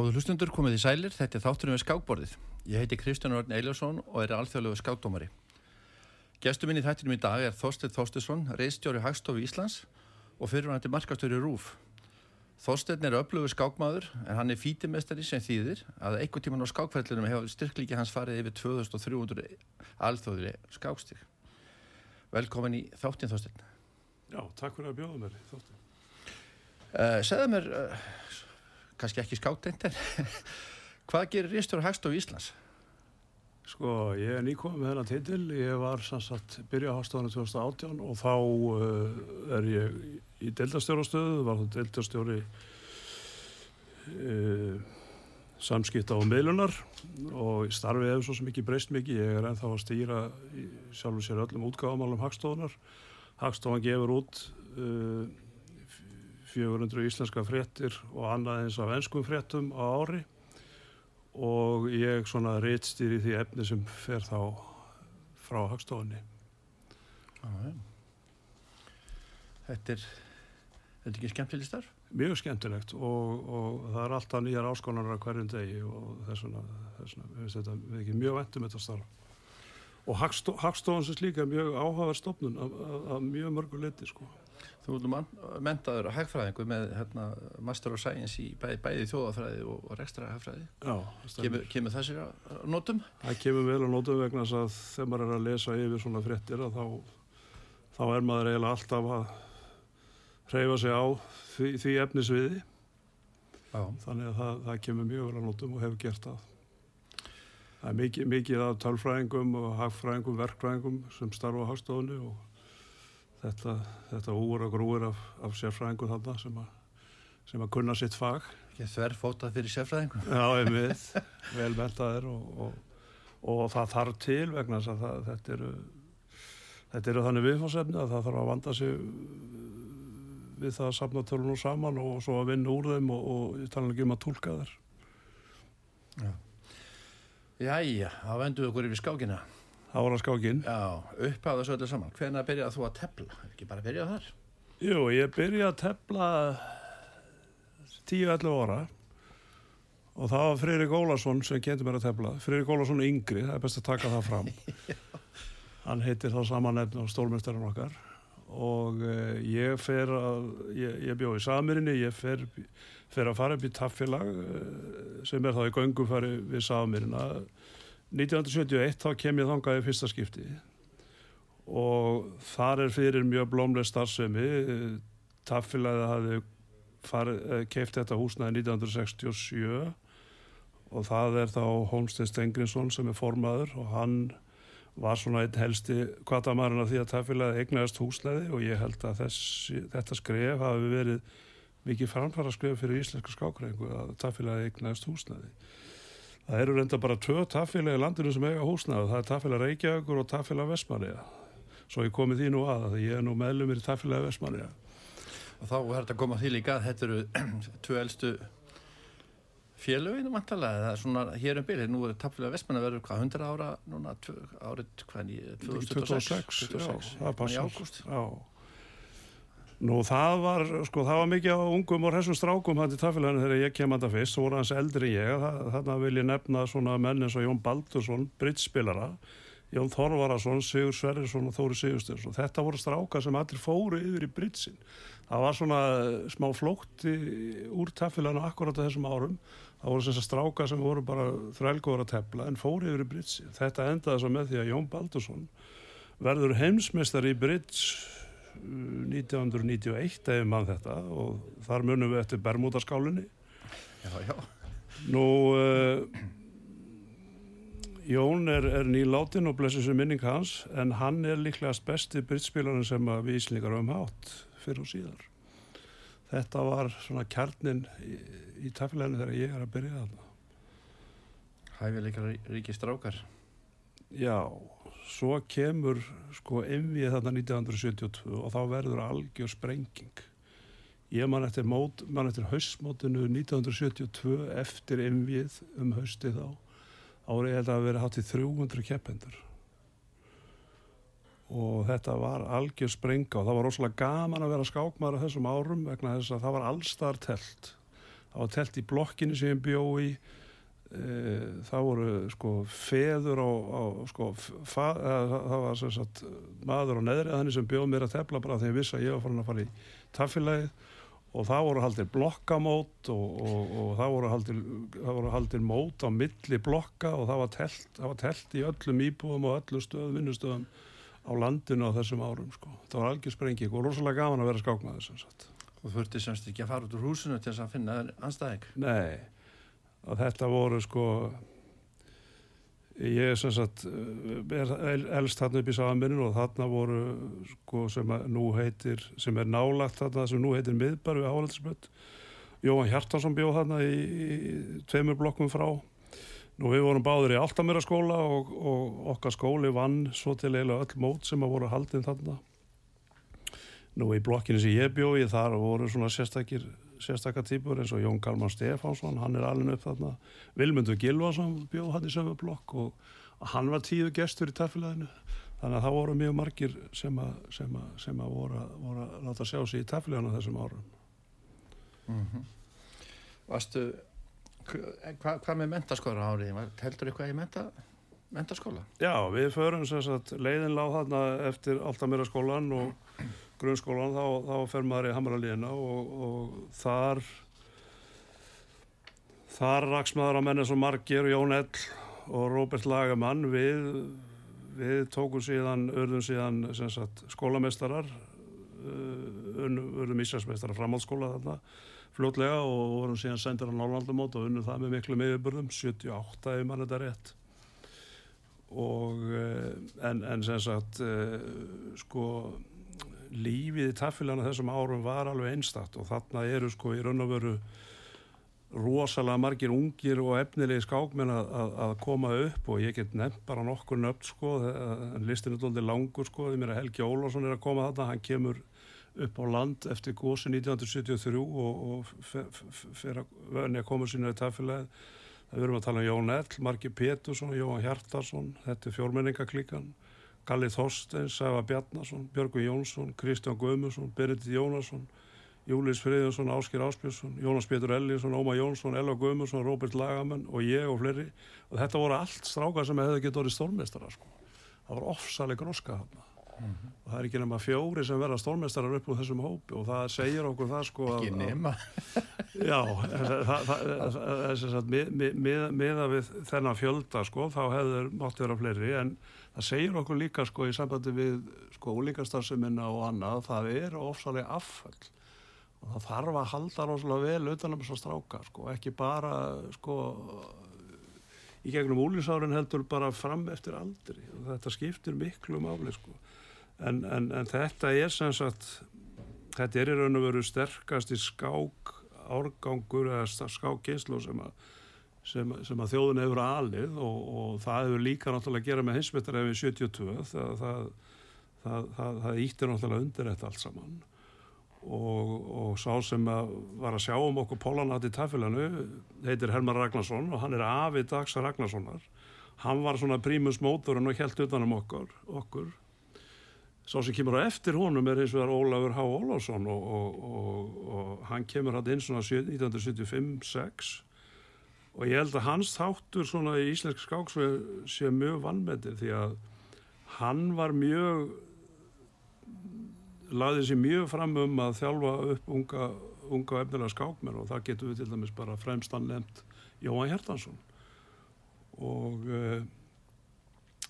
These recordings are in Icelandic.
Góður hlustundur komið í sælir, þetta er þátturinn við skákborðið. Ég heiti Kristján Orn Eiljósson og er alþjóðlegu skákdómari. Gestur minn í þættinum í dag er Þorstein Þorstesson, reistjóri Hagstofu Íslands og fyrirvændi markastöru Rúf. Þorstein er öflugur skákmaður en hann er fítimestari sem þýðir að einhver tíman á skákfællunum hefur styrklíki hans farið yfir 2300 alþjóðri skákstík. Velkomin í þáttin Þorstein. Já, takk fyrir að bjóða mér þáttin. Uh, segða mér, uh, kannski ekki skákteint en hvað gerir reistjóri Hagstofu Íslands? Sko, ég er nýkomið með þennan titil, ég var sannsagt byrja á hafstofunum 2018 og þá uh, er ég í deildastjórastöðu, var það deildastjóri uh, samskipta á meðlunar og starfið hefur svo sem ekki breyst mikið, ég er ennþá að stýra sjálfur sér öllum útgáðamálum hagstofunar. Hagstofan gefur út uh, 400 íslenska fréttir og annað eins af ennskum fréttum á ári og ég svona reittstýri því efni sem fer þá frá hagstofunni. Þetta er, þetta er ekki skemmtileg starf? Mjög skemmtilegt og, og það er alltaf nýjar áskonar að hverjum degi og þess vegna, þess vegna, við við ekki mjög vendum þetta starf. Og hagstofan sem slíka er mjög áhafa stofnun af mjög mörgu liti sko. Þú erum mentaður að hagfræðingu með hérna, Master of Science í bæði, bæði þjóðafræði og, og rekstra hagfræði. Já. Kemur, kemur það sér að nótum? Það kemur vel að nótum vegna þess að þegar maður er að lesa yfir svona fréttir þá, þá er maður eiginlega alltaf að hreyfa sig á því, því efnisviði. Já. Þannig að það, það kemur mjög vel að nótum og hefur gert það. Það er mikið, mikið af tölfræðingum og hagfræðingum, verkfræðingum sem starfa á hagstofunni og þetta, þetta úr og grúir af, af sérfræðingu þarna sem að, sem að kunna sitt fag. Þver fótað fyrir sérfræðingu? Já, einmitt, vel mentaðir og, og, og það þarf til vegna þess að það, þetta eru þetta eru þannig viðfársefni að það þarf að vanda sig við það að samna tölunum saman og svo að vinna úr þeim og, og tala ekki um að tólka þær. Já. Jæja, þá vendum við okkur yfir skákina. Það voru að skákinn. Já, uppháða svo öllu saman. Hvernig byrjaði þú að tefla? Er ekki bara að byrja þar? Jú, ég byrjaði að tefla 10-11 óra og það var Freyri Gólason sem kendi mér að tefla. Freyri Gólason yngri, það er best að taka það fram. Hann heitir þá samanefn á stólmestarinn okkar og uh, ég fer að, ég, ég bjóði í Samirinni, ég fer, fer að fara upp í taffélag uh, sem er þá í göngufæri við Samirina 1971 þá kem ég þangaði fyrsta skipti. Og þar er fyrir mjög blómlega starfsemi. Taffilaði hafi keift þetta húsnaði 1967 og það er þá Holmstein Stengrinsson sem er formaður og hann var svona einn helsti kvartamarinn af því að taffilaði eignaðist húsnaði og ég held að þessi, þetta skref hafi verið mikið framfara skref fyrir íslenska skákrengu að taffilaði eignaðist húsnaði Það eru reynda bara tvö taffélag í landinu sem eiga húsnaðu. Það er taffélag Reykjavíkur og taffélag Vestmanniða. Svo ég komi því nú að það. Ég er nú meðlumir í taffélag Vestmanniða. Og þá er þetta að koma því líka að þetta eru tvö eldstu félöginu mantalega. Það er svona hér um byrju. Nú er taffélag Vestmanniða verður hvað 100 ára núna árið hvað í 2026? 2026, já. Það passar. Já. Nú það var, sko, það var mikið á ungum og þessum strákum í tafélaginu þegar ég kem að það fyrst, svo voru hans eldri ég, þarna vil ég nefna svona menn eins og Jón Baldursson, brittspilara, Jón Þorvarason, Sigur Sverrisson og Þóri Sigurstjórnsson. Þetta voru strákar sem allir fóru yfir í brittsin. Það var svona smá flótti úr tafélaginu akkurat á þessum árum. Það voru þessar strákar sem voru bara þrælgóður að tefla en fóru yfir í brittsin. Þetta endaði svo með því að Jón Baldursson verður heimsmeistar í britts 1991 ef mann þetta og þar munum við eftir Bermúdaskálinni Já, já. Nú uh, Jón er, er nýláttinn og blessur sem minning hans en hann er líklegast besti brittspílarinn sem við Íslingar höfum hátt fyrir og síðar. Þetta var svona kjarnin í, í taflæðinu þegar ég er að byrja þarna. Hæfileikar ríki strákar Já svo kemur sko envið þarna 1972 og þá verður algjör sprenging. Ég man eftir, eftir haustmótinu 1972 eftir envið um hausti þá. Árið held að vera hátt í 300 keppendur. Og þetta var algjör sprenga og það var rosalega gaman að vera skákmaður á þessum árum vegna þess að það var allstar telt. Það var telt í blokkinni sem ég bjó í það voru sko feður á, á sko fa, að, það var sem sagt maður á neðri að henni sem bjóð mér að tefla bara þegar ég vissi að ég var farin að fara í taffilagið og það voru haldir blokkamót og, og, og það voru haldir, það voru haldir mót á milli blokka og það var telt, það var telt í öllum íbúðum og öllum stöðum, vinnustöðum á landinu á þessum árum sko. það var algjör sprengi og rosalega gaman að vera skákmaður sem sagt. Og þurfti semst ekki að fara út úr húsinu til þess að finna anstæðing? Nei, og þetta voru sko ég er sem sagt er elst þarna upp í samanbyrjun og þarna voru sko sem nú heitir sem er nálagt þarna sem nú heitir miðbar við áhaldsbött Jóhann Hjartarsson bjóð þarna í, í tveimur blokkum frá. Nú við vorum báður í Altamira skóla og, og okkar skóli vann svo til eiginlega öll mót sem að voru haldinn þarna. Nú í blokkinu sem ég bjóði þar voru svona sérstakir sérstakar týpur eins og Jón Kalman Stefánsson hann er alveg upp þarna Vilmundur Gilvarsson bjóð hann í sömu blokk og hann var tíu gestur í taffileginu þannig að það voru mjög margir sem að, sem að, sem að voru, voru að láta sjá sig í taffileginu þessum árum mm -hmm. Vastu hvað hva með mentaskóla árið heldur eitthvað í menta, mentaskóla? Já, við förum sagt, leiðin láð þarna eftir alltaf skólan og grunnskólan þá, þá fer maður í Hamralíðina og, og þar þar raks maður á menni svo margir Jón Ell og Róbert Lagamann. Við, við tókum síðan, örðum síðan sagt, skólameistarar örðum íslandsmeistarar framhaldsskóla þarna fljótlega og vorum síðan sendir á Norrlandamót og unnum það með miklu meðurbörðum 78 ef mann þetta rétt. Og en, en sem sagt sko lífið í taffilana þessum árum var alveg einstakt og þarna eru sko í raun og veru rosalega margir ungir og efnilegi skákmenn að, að, að koma upp og ég get nefnt bara nokkur nöfn sko listin er doldið langur sko því mér að Helgi Ólásson er að koma þarna hann kemur upp á land eftir gósi 1973 og, og fyrir að vöðni að koma sína í taffilagi það verðum að tala um Jón Ell, Marki Pétursson Jóhann Hjartarsson, þetta er fjórmenningaklíkan Galli Þorsteins, Sæfa Bjarnason, Björgun Jónsson, Kristján Guðmusson, Berit Jónasson, Júlis Friðjónsson, Áskir Áspjörsson, Jónas Pétur Elliðsson, Óma Jónsson, Elva Guðmusson, Róbert Lagamenn og ég og fleiri. Og þetta voru allt strákar sem hefði getið orðið stórmestara sko. Það var ofsaleg gróska þarna. Mm -hmm. og það er ekki nema fjóri sem verða stórmestarar upp úr þessum hópi og það segir okkur það sko ekki nema já, það er miða við þennan fjölda sko þá hefur mátti vera fleiri en það segir okkur líka sko í sambandi við sko úlingastarfseminna og annað það er ofsalega afföll. Og það þarf að halda rosalega vel utanum þess að stráka sko ekki bara sko í gegnum úlinsárin heldur bara fram eftir aldri. Og þetta skiptir miklu máli sko. En, en, en þetta er sem sagt þetta er í raun og veru sterkast í skák árgangur eða skákkynslu sem að sem, sem að þjóðun hefur aðlið og, og það hefur líka náttúrulega að gera með hinsmettarefið 72 það, það, það, það íttir náttúrulega undir þetta allt saman. Og, og sá sem að var að sjá um okkur Pólanat í tafilanu heitir Herman Ragnarsson og hann er afi dags Ragnarssonar. Hann var svona prímus mótorinn og helt utanum okkur, okkur. Sá sem kemur á eftir honum er eins og það er Ólafur H. Ólásson og, og, og, og hann kemur hann inn svona 1975-6 og ég held að hans þáttur svona í íslensk skáksveið sé mjög vannmetið því að hann var mjög laðið sér mjög fram um að þjálfa upp unga, unga efnilega skákmenn og það getur við til dæmis bara fremstan nefnt Jóhann Hjertansson og uh,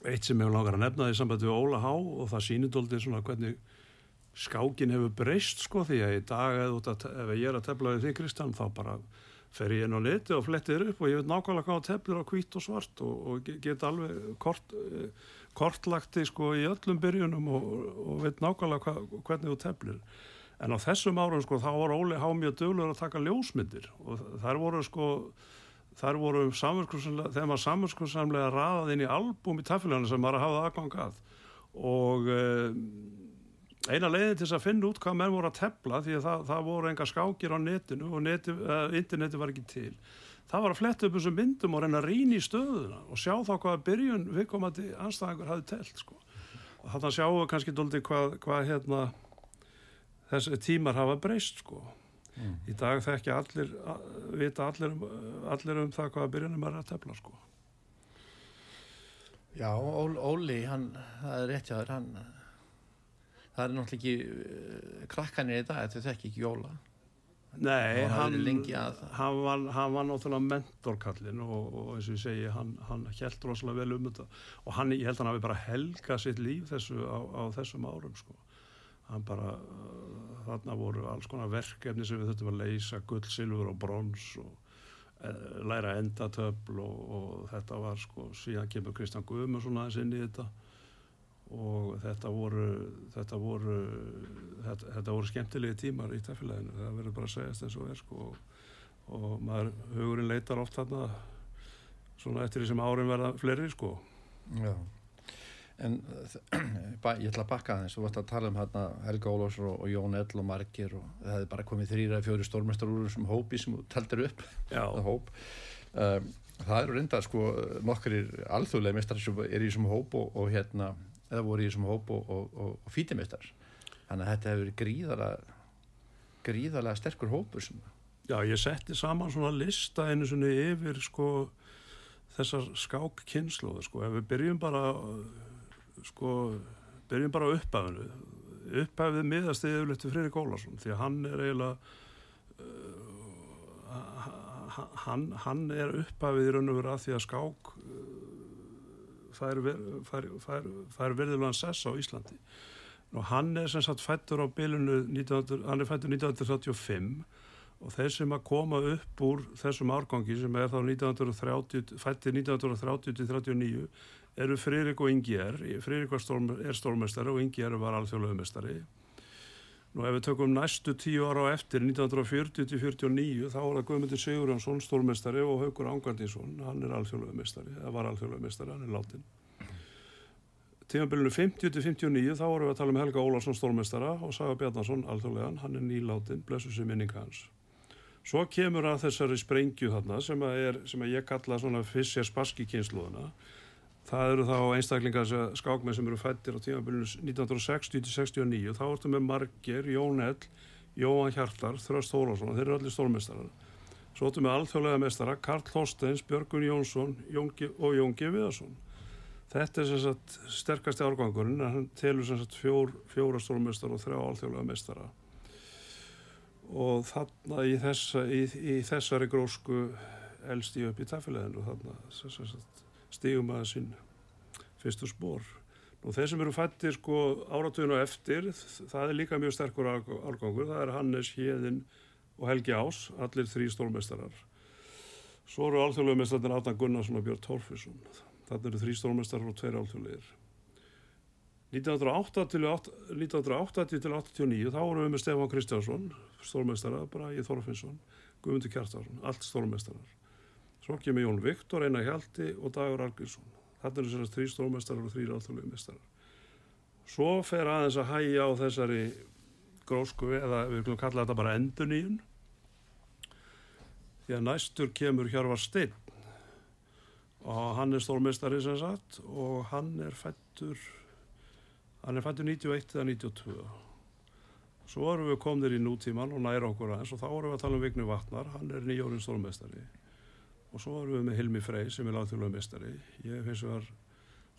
eitt sem hefur langar að nefna því samband við Óla Há og það sýnir doldið svona hvernig skákin hefur breyst sko því að í dag eða ef ég er að tefla við því Kristján þá bara fer ég inn á neti og flettir upp og ég veit nákvæmlega hvað teflur á hvít og svart og, og get alveg kort, kortlagti sko í öllum byrjunum og, og veit nákvæmlega hva, hvernig þú teflir. En á þessum árum sko þá var Óli Há mjög döglegur að taka ljósmyndir og þær voru sko þær voru þegar maður samverðskursamlega raðað inn í albúm í tafélaginu sem maður hafði aðgangað og eh, eina leiðin til þess að finna út hvað menn voru að tefla því að það, það voru enga skákir á netinu og neti, uh, interneti var ekki til það var að fletta upp þessum myndum og reyna að rýna í stöðuna og sjá þá hvaða byrjun viðkomandi anstæðingur hafi telt sko. og þannig að sjáu kannski doldi hvað, hvað hérna, þessi tímar hafa breyst sko. mm. í dag þekkja allir vita allir um, allir um það hvaða byrjunum er að tefla sko Já, Óli hann, það er rétt jáður hann það er náttúrulega ekki uh, krakkanir í dag, þetta þekki ekki Jóla. Nei, hann, hann, var, hann var náttúrulega mentorkallin og, og eins og ég segi, hann, hann held rosalega vel um þetta. Og hann, ég held að hann hafi bara helgað sitt líf þessu á, á þessum árum sko. Hann bara, uh, þarna voru alls konar verkefni sem við þurftum að leysa, gull, silfur og brons og uh, læra endatöfl og, og þetta var sko, síðan kemur Kristján Guðmundsson aðeins inn í þetta og þetta voru þetta voru, þetta, þetta voru skemmtilegi tímar í tafélaginu það verður bara að segjast eins og er sko, og, og maður, hugurinn leitar oft þarna svona eftir því sem árin verða fleiri sko. Já. En ég ætla að bakka það eins og vart að tala um hérna Helga Ólásur og, og Jón Ell og Margir og það hefði bara komið þrýra fjóri stórmestar úr þessum hópi sem taldir upp. Það hóp. Um, það eru reynda sko nokkur alþjóðlega mestar sem er í þessum hóp og, og hérna eða voru í þessum hóp og, og, og, og fítimistar þannig að þetta hefur verið gríðalega gríðalega sterkur hópur sem... Já, ég setti saman svona lista einu svona yfir sko þessar skák kynnslóðu sko, ef við byrjum bara sko, byrjum bara upphæfinu. Upphæfið miðast eða yfirleitt Freyri Gólarsson því að hann er eiginlega uh, hann, hann er upphæfið í raun og veru að því að skák fær, fær, fær, fær verðilegan sess á Íslandi. Og hann er sem sagt fættur á bilinu 19, hann er fættur 1935 og þeir sem að koma upp úr þessum árgangi sem er þá 1930, fættir 1930-39 eru Fririk og Ingier Fririk storm, er stórmestari og Ingier var alþjóðlöfumestari Nú ef við tökum næstu tíu ára á eftir 1940-49 þá var það Guðmundur Sigurjónsson stórmestari og Haugur Ángandinsson, hann er alþjóðlöfumestari eða var alþjóðlöfumestari, hann er látin Tímanbylunu 50-59 þá vorum við að tala um Helga Ólarsson stórmestara og Saga Bjarnarsson alþjóðlegan, hann er nýlátin, blessu sem minninga hans. Svo kemur að þessari sprengju þarna sem að, er, sem að ég kalla svona Fischer Spassky kynsluðuna Það eru þá einstaklingar skákmenn sem eru fættir á tímafélunum 1960-69 þá ertu með Marger, Jón Ell, Jóhann Hjartar, Þröst Þórásson þeir eru allir stórmestarar. Svo ertu með alþjóðlega mestara Karl Þorsteins, Björgun Jónsson Jón og Jón G. Viðarsson. Þetta er sem sagt sterkasti árgangurinn en hann telur sem sagt fjór, fjóra stórmestar og þrjá alþjóðlega mestara. Og þarna í, þessa, í, í þessari grósku elst ég upp í tafélæðinu þarna sem sagt stígum að sín fyrstu spór. Nú þeir sem eru fættir sko áratuginu eftir, það er líka mjög sterkur árgangur, það er Hannes, Hjeðin og Helgi Ás, allir þrý stórmestarar. Svo eru alþjóðlega mestarnir Áttan Gunnarsson og Björn Tórfusson. Þannig eru þrý stórmestarar og tveir alþjóðlegir. 1980 til 89 þá vorum við með Stefán Kristjánsson, stórmestarar, Bræði Þorfinsson, Guðmundur Kjartarsson, allt stórmestarar. Svo kemur Jón Viktor, Einar Hjaldi og Dagur Argrísson. Þetta eru þessari þrý stórmestarar og þrýra alþjóðlegu mestarar. Svo fer aðeins að hægja á þessari grósku eða við viljum kalla þetta bara enduníun. Því að næstur kemur Hjörvar Steinn og hann er stórmestari sem sagt og hann er fættur hann er fættur 91 eða 92 svo erum við komnir í nútíman og næra okkur aðeins og þá erum við að tala um Vigni Vatnar hann er nýjórið stórmestari og svo erum við með Hilmi Frey sem er alþjóðlega mistari ég finnst að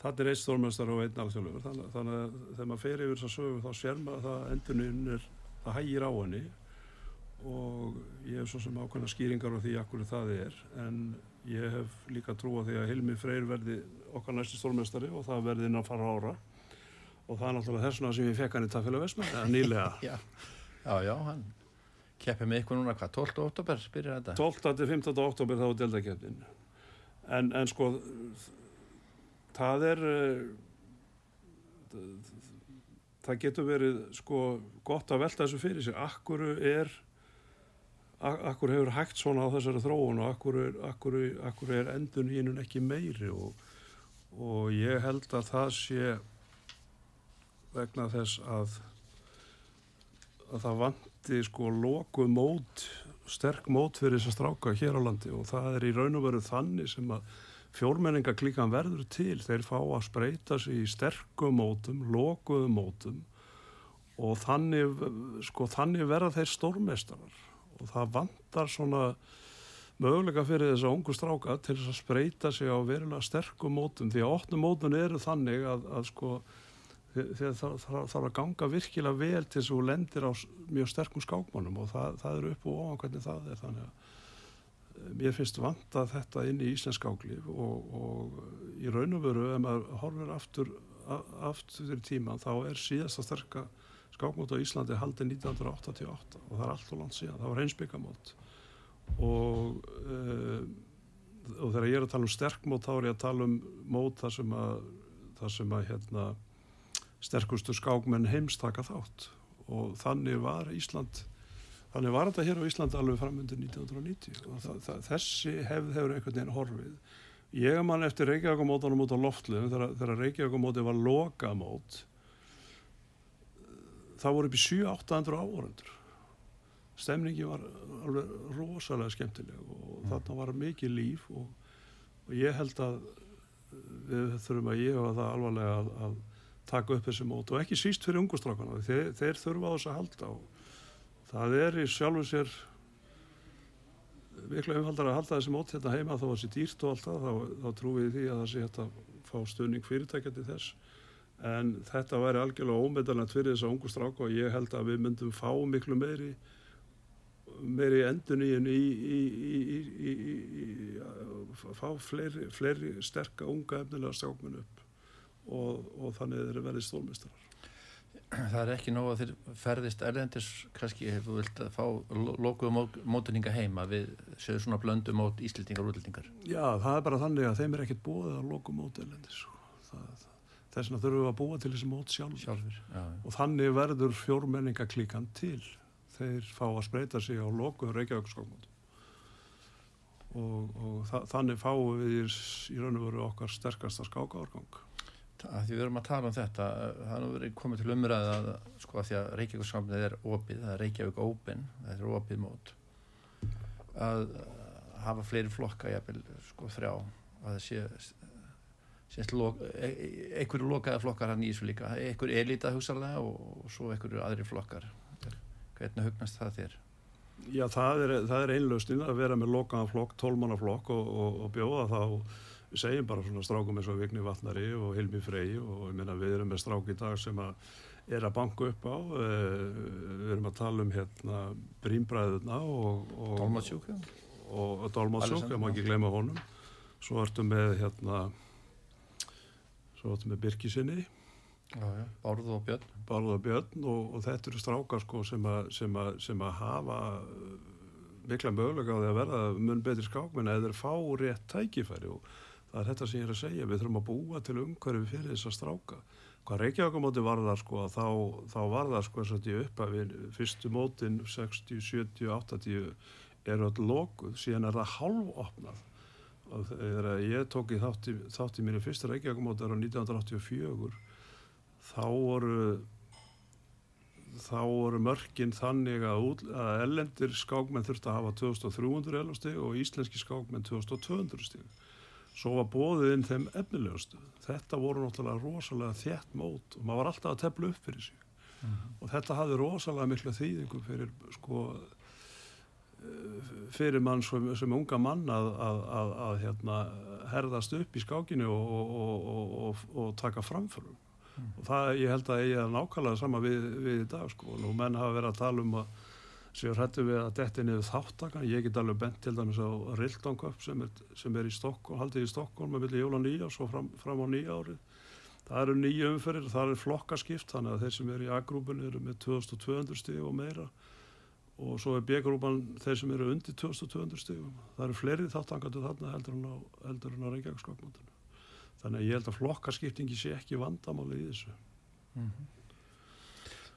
það er eitt stórmestar og einn alþjóðlegur. Þannig, þannig að þegar maður fer yfir þess að sögu þá sér maður að það endurinn er það hægir á henni. Og ég hef svo sem ákveðna skýringar á því akkur það er. En ég hef líka trú á því að Hilmi Freyr verði okkar næsti stórmestari og það verði innan fara ára. Og það er náttúrulega þessuna sem ég fekk hann í tafélag Vesma nýlega. Já, já, já, hann keppið með ykkur núna hvað, 12. oktober byrjar þetta? 12. til 15. oktober þá er deltakeppnin en, en sko það er uh, það getur verið sko gott að velta þessu fyrir sig akkur er akkur hefur hægt svona á þessari þróun og akkur er, akkur, akkur er endun hínun ekki meiri og, og ég held að það sé vegna þess að að það vanti sko loku mót, sterk mót fyrir þess að stráka hér á landi og það er í raun og veru þannig sem að fjórmenningaklíkan verður til, þeir fá að spreita sig í sterkum mótum, lokuðum mótum og þannig, sko, þannig verða þeir stórmestarar og það vandar svona möguleika fyrir þess að ungu stráka til þess að spreita sig á verulega sterkum mótum því að opnum mótun eru þannig að, að sko þegar það þarf að ganga virkilega vel til þess að þú lendir á mjög sterkum skákmannum og það, það eru upp og ofan hvernig það er. Þannig að eh, mér finnst vanta þetta inn í Íslensk skáklíf og, og í raun og veru ef maður horfir aftur aftur fyrir tíman þá er síðasta sterka skákmót á Íslandi haldið 1988 og það er allt og langt síðan, það var einsbyggamót og uh, og þegar ég er að tala um sterkmót þá er ég að tala um mót þar sem að, þar sem að hérna, sterkustu skákmenn heims taka þátt. Og þannig var Ísland þannig var þetta hér á Íslandi alveg framöndir 1990 og það, það, þessi hefð hefur einhvern veginn horfið. Ég man eftir Reykjavíkamótanum út á loftlu þegar, þegar Reykjavíkamóti var lokamót það voru upp í 7-800 áhundur stemningi var alveg rosalega skemmtileg og mm. þarna var mikið líf og, og ég held að við þurfum að ég hafa það alvarlega að, að taka upp þessi mót og ekki síst fyrir ungustrákana þeir, þeir þurfa á þess að halda og það er í sjálfu sér viklega umhaldar að halda þessi mót hérna heima þá að það sé dýrt og allt það þá, þá trúið því að það sé hægt að fá stöðning fyrirtækjandi þess. En þetta væri algjörlega ómeðalegt fyrir þess að ungustráka og ég held að við myndum fá miklu meiri meiri enduníun í, í, í, í fá fleiri, fleiri sterka unga efnilega stjákminn upp og, og þannig er það verið stólmistrar Það er ekki nóg að þeir ferðist erlendis kannski hefur vilt að fá lokuðu mótuninga heima við séu svona blöndu mót íslendingar og útlendingar. Já, það er bara þannig að þeim er ekkert búið að lokuðu mót erlendis þess vegna þurfum við að búa til þessi mót sjálf Sjálfur, og þannig verður fjórmenningaklíkan til. Þeir fá að spreita sig á lokuður Reykjavíkskókmót og, og þa þannig fáum við í raun og veru okkar sterkasta skákaárgang Því við erum að tala um þetta það er verið komið til umræða að, sko að því að Reykjavíkskókmótið er opið það er Reykjavík Open, það er opið mót að hafa fleiri flokka jafnvel sko þrjá að það sé einhverju lokaða flokkar hann í þessu líka einhverju elita hugsalega og, og svo einhverju aðri flokkar Hvernig hugnast það þér? Já, það er, er einlausnin að vera með lokaðan flokk, tólmannaflokk og, og, og bjóða þá, við segjum bara svona strákum eins og Vigni Vatnari og Hilmi Frey og ég minna við erum með strák í dag sem að er að banka upp á, uh, við erum að tala um hérna Brímbræðuna og Dólmatsjúk og Dólmatsjúk, ég má ekki glemja honum, svo ertum með hérna, svo ertum með Birkisinni Bárð og Björn. Bárð og Björn og, og þetta eru strákar sko, sem, a, sem, a, sem að hafa mikla mögulega á því að verða mun betri skákmenn eða þeir fá rétt tækifæri og það er þetta sem ég er að segja við þurfum að búa til umhverfi fyrir þessa stráka. Hvað Reykjavík-móti var það sko þá, þá var það sko þess að ég upp að við fyrstu mótin 60, 70, 80 eru öll lokuð síðan er það halvopnað og þegar ég tók í þátti, þátti mínu fyrsta Reykjavík-móti ára 1984 þá voru þá voru mörgin þannig að, út, að ellendir skákmenn þurfti að hafa 2300 elastig og íslenski skákmenn 2200 stig svo var bóðið inn þeim efnilegustu þetta voru náttúrulega rosalega þjætt mót og maður var alltaf að tefla upp fyrir sig mm -hmm. og þetta hafði rosalega miklu þýðingu fyrir sko fyrir mann sem, sem unga mann að, að, að, að hérna, herðast upp í skákinu og, og, og, og taka framförum mm. og það ég held að ég er nákvæmlega sama við, við í dag sko og menn hafa verið að tala um að séu hrættu við að detti niður þáttakan ég get alveg bent til dæmis á Rildanköp sem, sem er í Stokkólm haldið í Stokkólm með milli jóla nýja og svo fram, fram á nýja árið það eru nýja umferðir, það er flokkaskipt þannig að þeir sem er í A-grúpun eru með 2200 stíg og meira. Og svo er B-grúpan þeir sem eru undir 2200 stígum það eru fleiri þáttangandu þarna heldur en á, á Reykjavík þannig að ég held að flokkarskiptingi sé ekki vandamáli í þessu. Mm -hmm.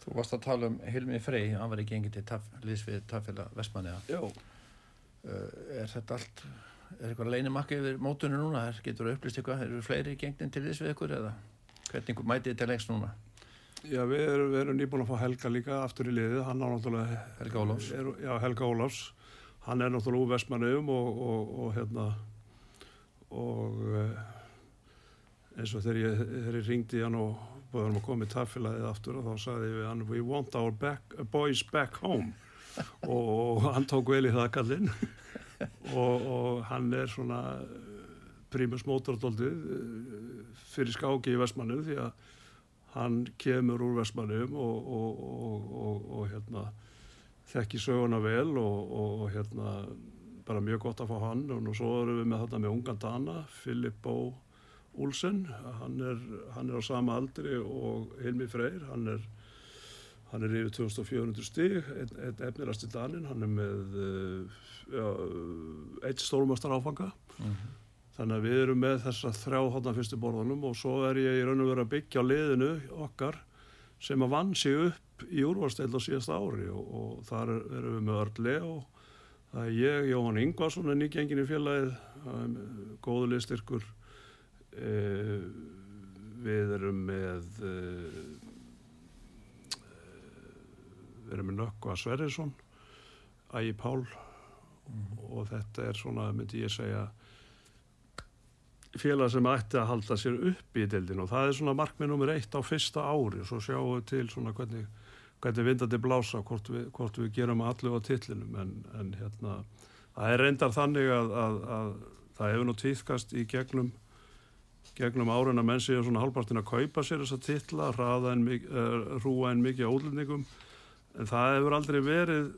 Þú varst að tala um Hilmi Frey, hann var ekki engin til taf, liðsvið tafélag Vestmanniða uh, er þetta allt er eitthvað leinimakki yfir mótunum núna? Er, getur það upplýst eitthvað, eru fleiri gengnin til liðsvið ykkur eða hvernig mætið þetta lengst núna? Já, við erum, við erum nýbúin að fá Helga líka aftur í liðið, hann á náttúrulega Helga Ólafs. er, Já, Helga Ólafs. Hann er náttúrulega úr Vestmanniðum og, og, og hérna og uh, eins og þegar ég, þegar ég ringdi hann og búið hann að koma í tafélagið aftur og þá sagði við hann we want our back, boys back home. Og, og hann tók vel í það kallinn. Og, og hann er svona prímus mótordoldið fyrir skáki í Vestmannu því að hann kemur úr Vestmannum og, og hérna þekki söguna vel og hérna bara mjög gott að fá hann. Og svo erum við með þetta með ungan Dana Filip Bó Olsen. Hann er, hann er á sama aldri og Hilmi Freyr. Hann er, hann er yfir 2400 stíg einn ein, efnirast í Danin hann er með uh, ja, eitt stórmastar áfanga. Mm -hmm. þannig að við erum með þessa þrjá hóttan fyrstu borðanum og svo er ég í raun og verið að byggja liðinu okkar sem að vann sig upp í úrvarstæl á síðasta ári og, og þar erum við með Örle og það er ég, Jóhann Ingvarsson er nýgengin í félagið. Góðu liðstyrkur e, við erum með e, við erum með Nökkva Sverrisson Ægi Pál mm. og þetta er svona, myndi ég segja félag sem ætti að halda sér upp í deildin og það er svona markmið nummer eitt á fyrsta ári. Og svo sjáum við til svona hvernig hvernig vindandi blása hvort við, hvort við gerum allu á tillinum en, en hérna það er reyndar þannig að, að, að það hefur nú týðkast í gegnum gegnum árin að menn séu svona halvpartin að kaupa sér þessa tilla en uh, rúa en mikið átlendingum en það hefur aldrei verið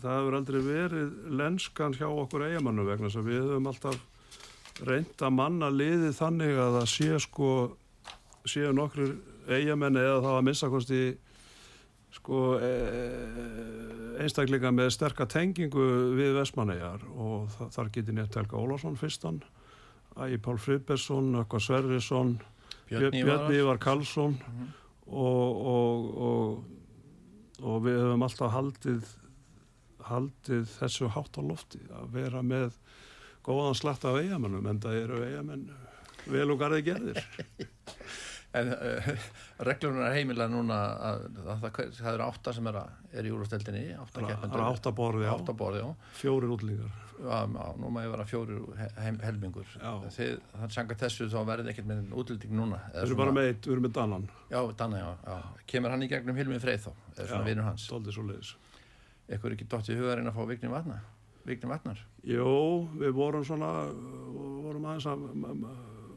það hefur aldrei verið lenskan hjá okkur eigamannu vegna þess að við höfum alltaf reynda manna liðið þannig að það sé sko séu nokkur eigamenni eða þá að missakosti sko e, einstaklinga með sterkar tengingu við Vestmannegar og þar getur nefnt Helga Ólásson fyrstan Ægi Pál Friðbergsson, Ökva Sverrisson Björn Ívar Karlsson mm -hmm. og, og, og, og við höfum alltaf haldið haldið þessu hátt á lofti að vera með góðan slatt af eigamennum en það eru eigamenn vel og garði gerðir En uh, reglunar heimila núna að, að það, eru átta sem er, er í úrvasteldinni, átta keppendur. Það eru átta borði, átta borði já. Fjórir útlýgar. Já, já, nú maður vera fjórir heim, helmingur. Þannig sanga þessu þá verður ekkert með útlýting núna. Erum bara með við erum með Dannan. Já, Dannan, já, já. Kemur hann í gegnum Hilmi Freyð þá, eða svona vinur hans? Ekkur er ekki dótt í hugarinn að fá Vigni Vatnar? Vigni Vatnar? Jó, við vorum svona, vorum aðeins að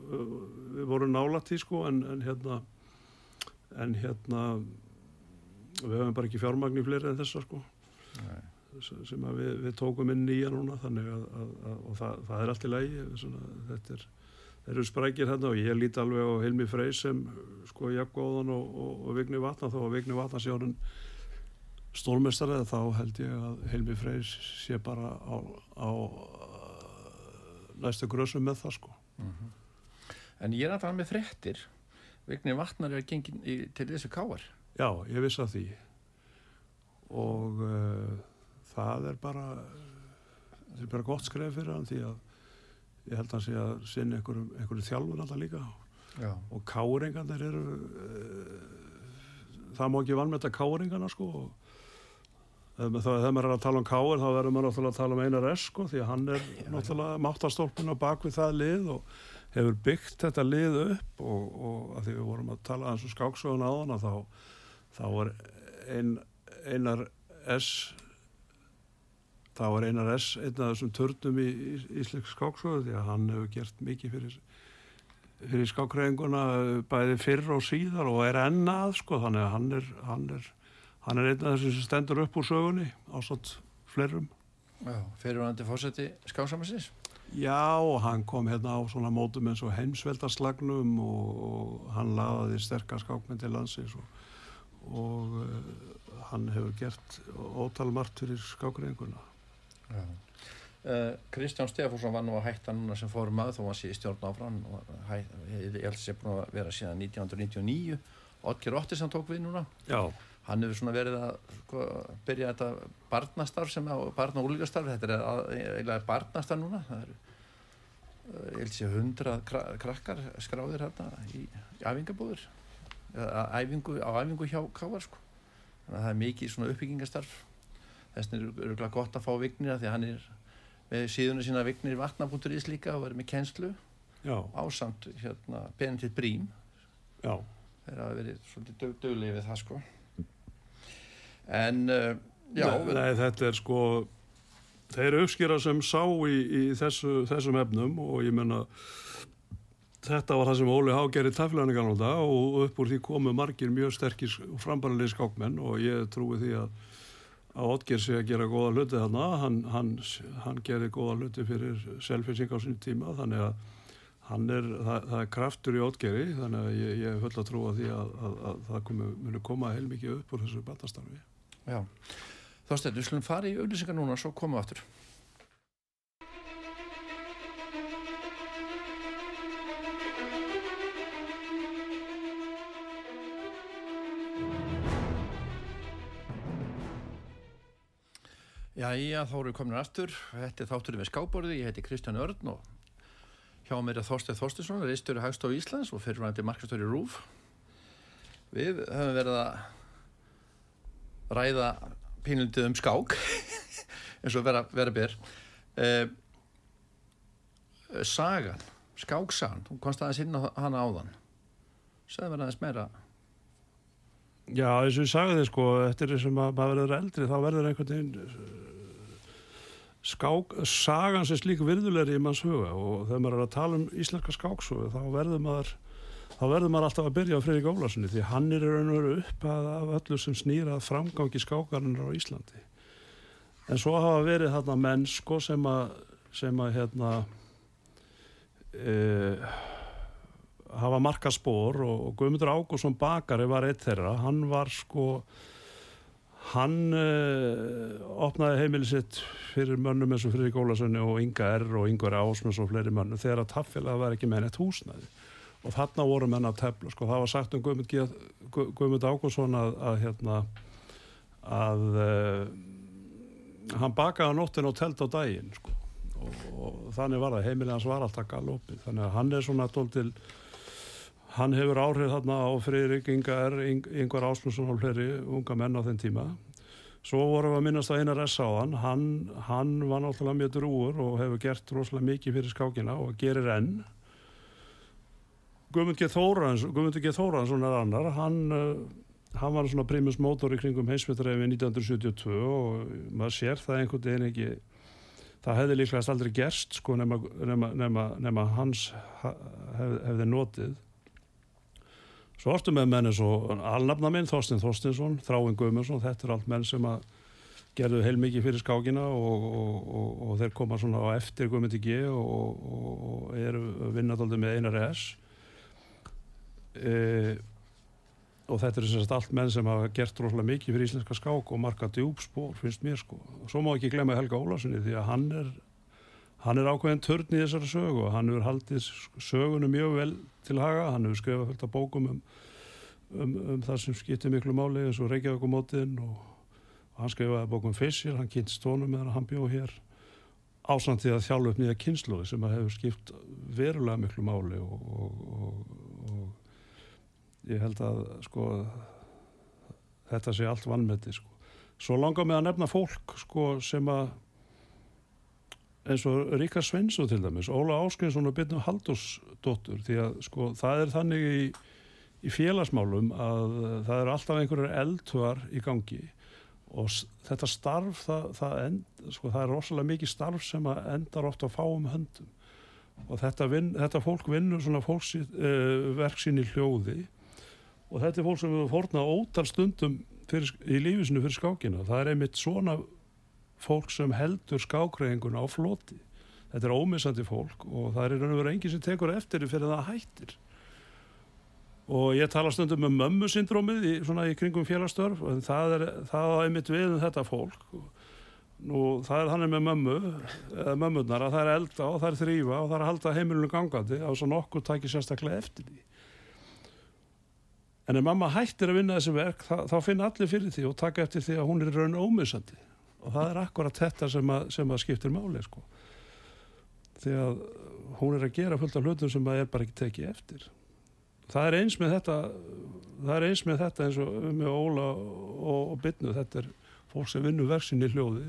við vorum nálat í sko en, en hérna en hérna við höfum bara ekki fjármagn í fleiri en þessa sko Nei. Sem við, við tókum inn nýja núna þannig að, að, að það, það er allt í lægi þetta er eru sprækir hérna og ég líti alveg á Hilmi Frey sem sko Jakobóðan og, og, og Vigni Vatna þó að Vigni Vatna sé honum stólmestarið þá held ég að Hilmi Frey sé bara á, á næstu grösum með það sko. Mm -hmm. En ég er að tala með frettir Vignir Vatnar er gengin í, til þessu káar Já, ég viss að því. Og uh, það er bara það er bara gott skref fyrir hann því að ég held að hann sé að sinna einhverjum, einhverjum þjálfur alltaf líka Já. og káringarnir eru uh, það má ekki vanmeta káringarna sko og þegar maður er að tala um káir þá verður maður náttúrulega að tala um einar S sko því að hann er náttúrulega máttastólpun á bakvið það lið og hefur byggt þetta lið upp og, og að því við vorum að tala eins og skáksögun á hana þá, þá var ein, einar S þá var einar S. einn af þessum törnum í Ísleiks skáksögu því að hann hefur gert mikið fyrir, fyrir skákreðinguna bæði fyrr og síðar og er ennað sko þannig að hann er, hann er, hann er einn af þessum sem stendur upp úr sögunni á svont flerum Já, fyrirvændi fórseti skáksamansins Já, hann kom hérna á svona mótum eins og heimsveldarslagnum og, og hann laðaði sterkast skákmynd til landsins og, og uh, hann hefur gert ótalmart fyrir skákreinguna. Uh, Kristján Stefánsson var nú að hætta núna sem fórum að þó var sér í stjórn áfram og ég held að sé búin að vera síðan 1999 Otkir Ottisson tók við núna. Já. Hann hefur svona verið að sko, byrja þetta barnastarf sem er barn- og úlíkastarf, þetta er eiginlega barnastarf núna. Það eru eh, ég held sé hundra krakkar skráðir hérna í, í æfingabúður æfingu, á æfingu hjá Kávar sko. þannig að það er mikið svona uppbyggingastarf þess vegna er það gott að fá vignir að því að hann er með síðuna sína vignir vatnabútur ís líka og verið með kennslu ásamt hérna Benedikt Brím. Já. þeir hafa verið svolítið dög, döglegið við það sko. En uh, Já, nei, nei, þetta er sko þeir uppskýra sem sá í, í þessu, þessum efnum og ég menna þetta var það sem Óli Há gerir taflæðinu kannalda og upp úr því komu margir mjög sterkir og frambaralegi skákmenn og ég trúi því að að Otger sé að gera góða hluti þarna. Hann, hann, hann gerir góða hluti fyrir selfinsing á sín tíma þannig að er, það, það er kraftur í Otgeri þannig að ég, ég full að trúa því að, að, að það komi, muni koma heilmikið upp úr þessu batastarfi Já, þástættu, við slumum fara í auðlýsingar núna og svo komum við aftur Já, þá erum við komin aftur. Þetta er þátturinn við skáborði. Ég heiti Kristján Örn og hjá mér er Þorstein Þorstinsson, reistöru Hagstof Íslands og fyrirvændi markastöru Rúf. Við höfum verið að ræða pínlundið um skák, eins og vera, vera bér. Eh, sagan, skáksagan, þú komst aðeins inn á hana áðan. Sæði verið aðeins meira... Já, eins og ég sagði þið sko, eftir þess að maður verður eldri, þá verður einhvern veginn skák, sagan sem slík virðulegri í manns huga og þegar maður er að tala um íslenska skáksögu þá verður maður þá verður maður alltaf að byrja á Fridrik Ólarssoni því hann er raun og veru upp af öllu sem snýrað framgangi skákarinnar á Íslandi. En svo hafa verið þarna menn sko sem að sem að hérna e, hafa marka spór og, og Guðmundur Ágússon Bakari var eitt þeirra, hann var sko Hann uh, opnaði heimilið sitt fyrir mönnum eins og Friðrik Ólarssoni og Inga R og Ingvar Ásmjöns og fleiri mönnum þegar að taffélag var ekki með neitt húsnæði og þarna voru menn að tefla sko. það var sagt um Guðmund, Ágúrsson að, að, hérna, að uh, hann bakaði nóttin og telt á daginn sko. og, og þannig var það heimilið hans var alltaf galopið þannig að hann er svona tóltil hann hefur áhrif þarna á Friðrik Ingar, Ingvar Ásmundsson og fleiri unga menn á þenn tíma. Svo vorum við að minnast að Einar S. á hann. Hann, hann var náttúrulega mjög drúur og hefur gert rosalega mikið fyrir skákina og gerir enn. Guðmund G. Þóransson er annar. Hann, uh, hann var svona primus mótor í kringum heimsbyttarhefi 1972 og maður sér það einhvern veginn ekki. Það hefði líklegast aldrei gerst sko nema, nema, nema, nema hans hef, hefði notið Svo orðstu með menn eins og alnafna minn, Þorstein Þorstinsson, Þráinn Guðmundsson, þetta er allt menn sem að gerðu heilmikið fyrir skákina og, og, og, og þeir koma svona á eftir Guðmundi G og eru vinnadaldið með einar ES. E, og þetta er sérst allt menn sem hafa gert rosalega mikið fyrir íslenska skák og marka djúbspór, finnst mér sko. Svo má ekki glemja Helga Ólarssoni því að hann er Hann er ákveðin törn í þessari sögu og hann hefur haldið sögunum mjög vel til haga. Hann hefur skrifað fullt af bókum um, um, um það sem skiptir miklu máli eins og Reykjavíkumótin og, og hann skrifaði bókum Fissir, hann kynst tónum meðan hann bjóð hér ásandið að þjálfu upp nýja kynnslóði sem hefur skipt verulega miklu máli og, og, og ég held að sko þetta sé allt vannmeti sko. Svo langar með að nefna fólk sko sem að eins og Ríkar Svensson til dæmis, Óla Áskrinsson og Byrnu Haldursdóttur því að sko það er þannig í, í félagsmálum að það eru alltaf einhverjar eldhugar í gangi og þetta starf það, það, end, sko, það er rosalega mikið starf sem endar ofta að fá um höndum. Og þetta, vin, þetta fólk vinnur svona fólksverk uh, sín í hljóði og þetta er fólk sem við fórna ótal stundum fyrir, í lífisinu fyrir skákina. Það er einmitt svona fólk sem heldur skákræðinguna á floti. Þetta er ómissandi fólk og það er einhvern veginn enginn sem tekur eftir því fyrir það hættir. Og ég tala stundum um mömmusyndrómið í, í kringum félagstörf og það er það að einmitt við um þetta fólk. Nú það er þannig með mömmu, eða mömmunar að það er elda og það er þrýfa og það er að halda heimilinu gangandi á svo nokkuð takir sérstaklega eftir því. En ef mamma hættir að vinna þessi verk þá, þá finn allir fyrir því og taka eftir því að hún er raun ómissandi og það er akkurat þetta sem að, sem að skiptir máli sko. því að hún er að gera fullt af hlutum sem að er bara ekki tekið eftir. Það er eins með þetta það er eins með þetta eins og með Óla og, og Byrnu þetta er fólk sem vinnur versin í hljóði.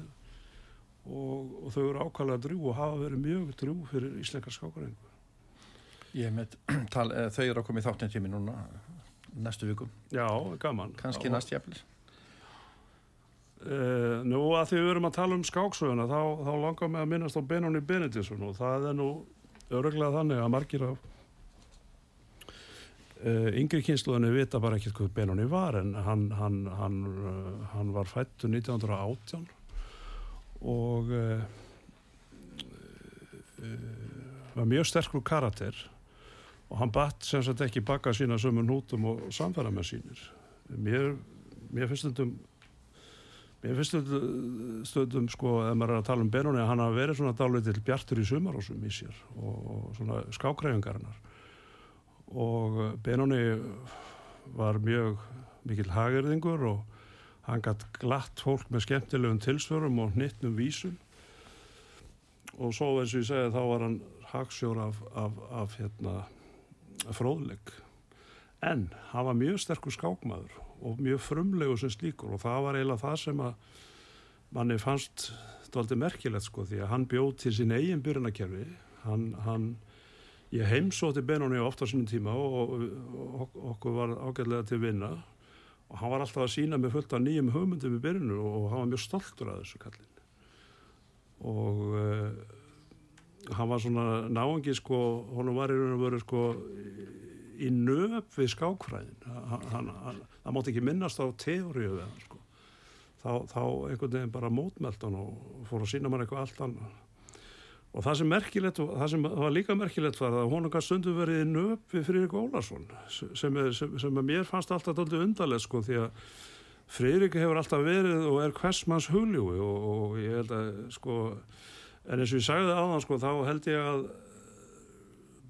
Og, og þau eru ákvæmlega drú og hafa verið mjög drú fyrir íslenskar skákarengu Ég með tal, þau eru að koma í þáttinn tími núna næstu vikum. Já, gaman. Kanski næst jæfnir Uh, nú að því við erum að tala um skáksöguna þá, þá langar mig að minnast á Benóni Benediktsson og það er nú öruglega þannig að margir af uh, yngri kynsluðinni vita bara ekki hvað Benóni var en hann, hann, hann, uh, hann var fættu 1918 og var mjög sterkur karakter og hann batt sem sagt ekki baka sína sömur nútum og samfæra með sínir. Mér, mér finnst þetta um Mér finnst stundum, stundum sko, ef maður er að tala um Benóni, að hann hafa verið svona dálítið til bjartur í sumarásum í sér og, svona skákræfingarinnar. Og Benóni var mjög mikil hagirðingur og hann gætt glatt fólk með skemmtilegum tilsvörum og hnittnum vísum. Og svo eins og ég segi þá var hann hagsjór af, af, af hérna, fróðleg. En hann var mjög sterkur skákmaður og mjög frumlegu sem slíkur. Og það var eiginlega það sem að manni fannst þetta merkilegt sko því að hann bjóð til sín eigin byrjunarkerfi. Hann, hann ég heimsóti Benóni ofta sínum tíma og, og, og okkur var ágæðlega til vinna og hann var alltaf að sína með fullt af nýjum hugmyndum í byrjunu og hann var mjög stoltur af þessu kallin og uh, hann var svona náengi sko, honum var í raun og veru sko í nöf við skákfræðin það mátti ekki minnast á teóriu við hann sko. þá, þá einhvern veginn bara mótmælt hann og fór að sína mann eitthvað allt annar og það sem það sem var líka merkilegt var að kannski stundu verið í nöf við Friðrik Ólarsson sem, sem, sem mér fannst alltaf doldið undarlega sko því að Friðrik hefur alltaf verið og er hversmanns huljúi og, og ég held að sko en eins og ég sagði þann sko þá held ég að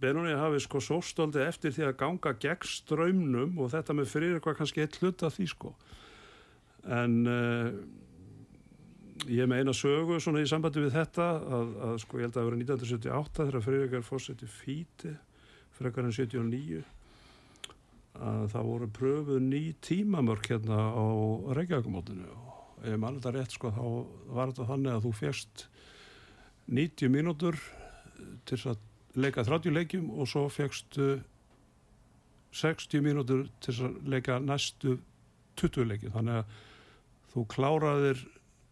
Benóni hafi sko sóstóldi eftir því að ganga gegn ströymnum og þetta með fyrir eitthvað kannski eitt hlut af því sko. En uh, ég með eina sögu svona í sambandi við þetta að, að sko ég held að það verið 1978 þegar fyrir eitthvað fórseti fíti fyrir eitthvað en 79 að það voru pröfuð ný tímamörk hérna á Reykjavíkumótinu og ef maður þetta rétt sko þá var þetta þannig að þú férst 90 mínútur til að leika 30 leikjum og svo fegstu 60 mínútur til að leika næstu 20 leikjum. Þannig að þú kláraðir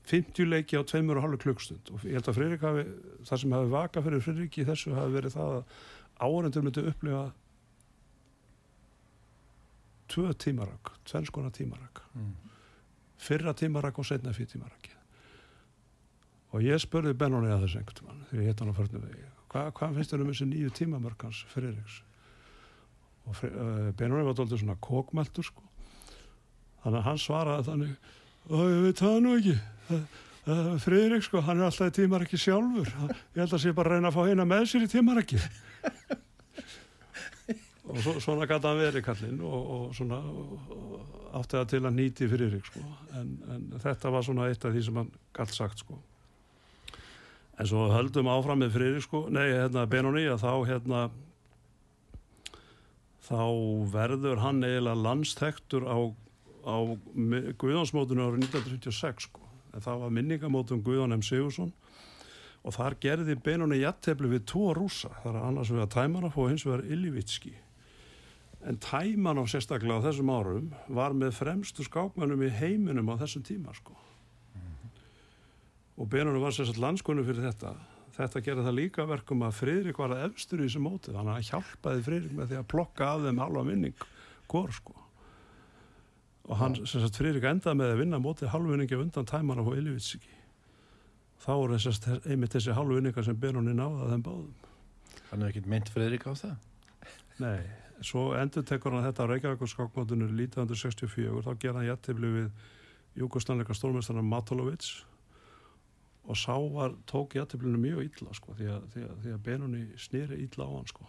50 leiki á 2,5 klukkstund og ég held að Friðrik hafi það sem hafi vaka fyrir Friðrik í þessu hafi verið það að áhendur myndi upplifa tvö tímarak tvenn skona tímarak. Mm. fyrra tímarak og setna fyrir tímarak og ég spurði Benóni að þessu einhvern veginn þegar ég hitt hann á förnum vegi Hva, hvað finnst þér um þessi nýju tímamörkans Friðriks? Og uh, Benóni var doldið svona kókmæltur sko. Þannig að hann svaraði þannig ég veit það nú ekki. Uh, Friðrik sko, hann er alltaf í tímar ekki sjálfur ég held að sé bara að reyna að fá eina með sér í tímar ekki og svo, svona gæti hann verið kallinn og, og svona átti það til að nýti Friðrik sko. En, en þetta var svona eitt af því sem hann gæti sagt sko en svo höldum áfram með Freyri sko, nei, hérna Benóni að þá hérna þá verður hann eiginlega landstektur á, á Guðánsmótunum árið 1936 sko, en það var minningamótum Guðán M. Sigursson og þar gerði Benóni jættefli við tvo rúsa, það er annars við að Tæmanov og hins vegar Ilivitski en Tæmanov sérstaklega á þessum árum var með fremstu skákmannum í heiminum á þessum tíma sko og Benónu var sérstaklega landskunni fyrir þetta. Þetta gerði það líka verkum að Fridrik var að efstur í þessu móti. Þannig að hjálpaði Fridrik með því að plokka af þeim halva vinning gór sko. Og hann, sérstaklega Fridrik endaði með að vinna móti halvvinningi undan tæmana á Ilivitsiki þá er þessast einmitt þessi halvvinninga sem Benóni náða þeim báðum. Hann er ekkit mynd Fridrik á það? Nei, svo endur tekur hann þetta á Reykjavík-skákmótunum 1964 þá gerði hann jættibli við Júkoslanleika stórmestarna Matulovic og sá var, tók jættiflinu mjög illa sko, því að, því að, því að Benunni snýri illa á hann sko.